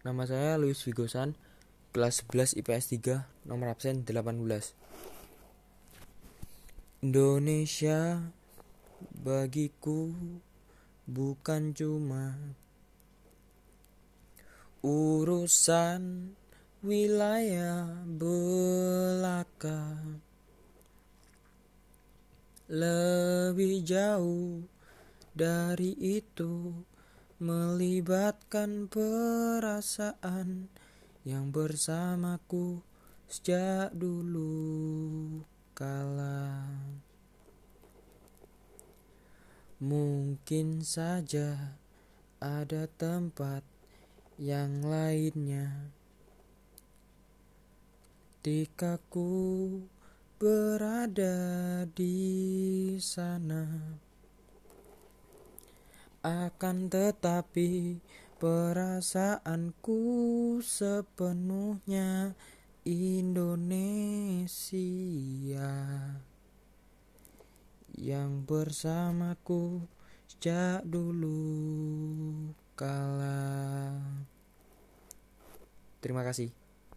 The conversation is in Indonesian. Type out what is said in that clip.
Nama saya Luis Vigosan, kelas 11 IPS 3, nomor absen 18. Indonesia bagiku bukan cuma urusan wilayah belaka lebih jauh dari itu melibatkan perasaan yang bersamaku sejak dulu kala. Mungkin saja ada tempat yang lainnya. Ketika ku berada di sana akan tetapi perasaanku sepenuhnya Indonesia yang bersamaku sejak dulu kala. Terima kasih.